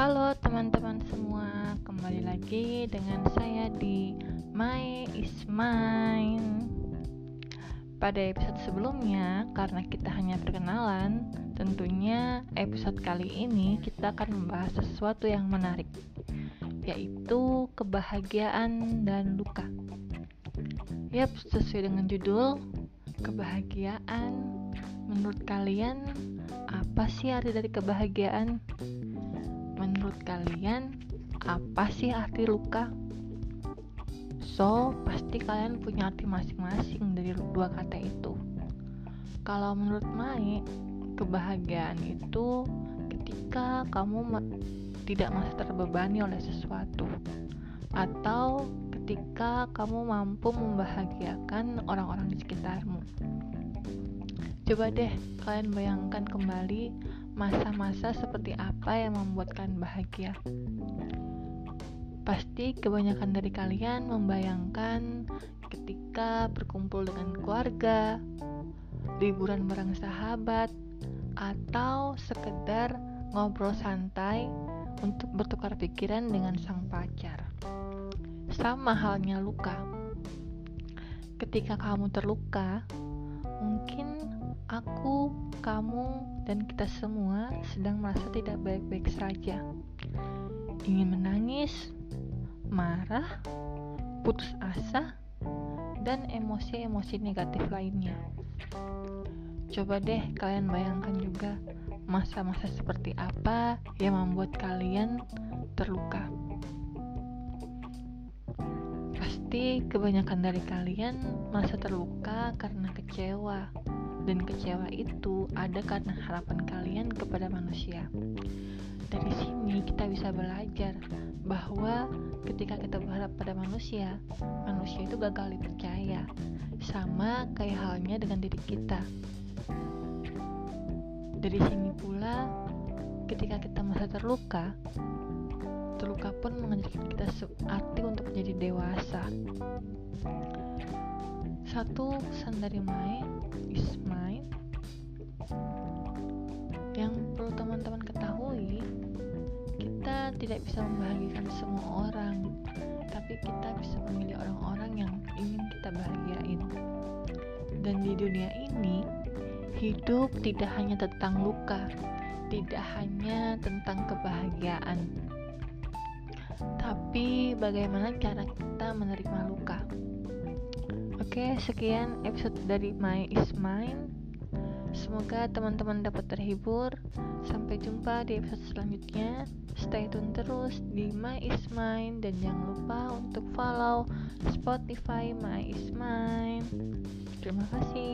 Halo teman-teman semua, kembali lagi dengan saya di My Is Mine. Pada episode sebelumnya, karena kita hanya perkenalan, tentunya episode kali ini kita akan membahas sesuatu yang menarik, yaitu kebahagiaan dan luka. Yap, sesuai dengan judul, kebahagiaan. Menurut kalian, apa sih arti dari kebahagiaan? Menurut kalian, apa sih arti luka? So, pasti kalian punya arti masing-masing dari dua kata itu. Kalau menurut Mai, kebahagiaan itu ketika kamu tidak merasa terbebani oleh sesuatu atau ketika kamu mampu membahagiakan orang-orang di sekitarmu. Coba deh kalian bayangkan kembali masa-masa seperti apa yang membuat kalian bahagia. Pasti kebanyakan dari kalian membayangkan ketika berkumpul dengan keluarga, liburan bareng sahabat, atau sekedar ngobrol santai untuk bertukar pikiran dengan sang pacar. Sama halnya luka. Ketika kamu terluka, mungkin aku, kamu, dan kita semua sedang merasa tidak baik-baik saja. Ingin menangis, marah, putus asa, dan emosi-emosi negatif lainnya. Coba deh kalian bayangkan juga masa-masa seperti apa yang membuat kalian terluka. Pasti kebanyakan dari kalian merasa terluka karena kecewa, dan kecewa itu ada karena harapan kalian kepada manusia. Dari sini kita bisa belajar bahwa ketika kita berharap pada manusia, manusia itu gagal dipercaya. Sama kayak halnya dengan diri kita. Dari sini pula, ketika kita merasa terluka, terluka pun mengajarkan kita arti untuk menjadi dewasa. Satu pesan dari Mai ketahui kita tidak bisa membahagiakan semua orang tapi kita bisa memilih orang-orang yang ingin kita bahagiain dan di dunia ini hidup tidak hanya tentang luka tidak hanya tentang kebahagiaan tapi bagaimana cara kita menerima luka Oke, sekian episode dari My Is Mine. Semoga teman-teman dapat terhibur. Sampai jumpa di episode selanjutnya. Stay tune terus di My Is Mine dan jangan lupa untuk follow Spotify My Is Mine. Terima kasih.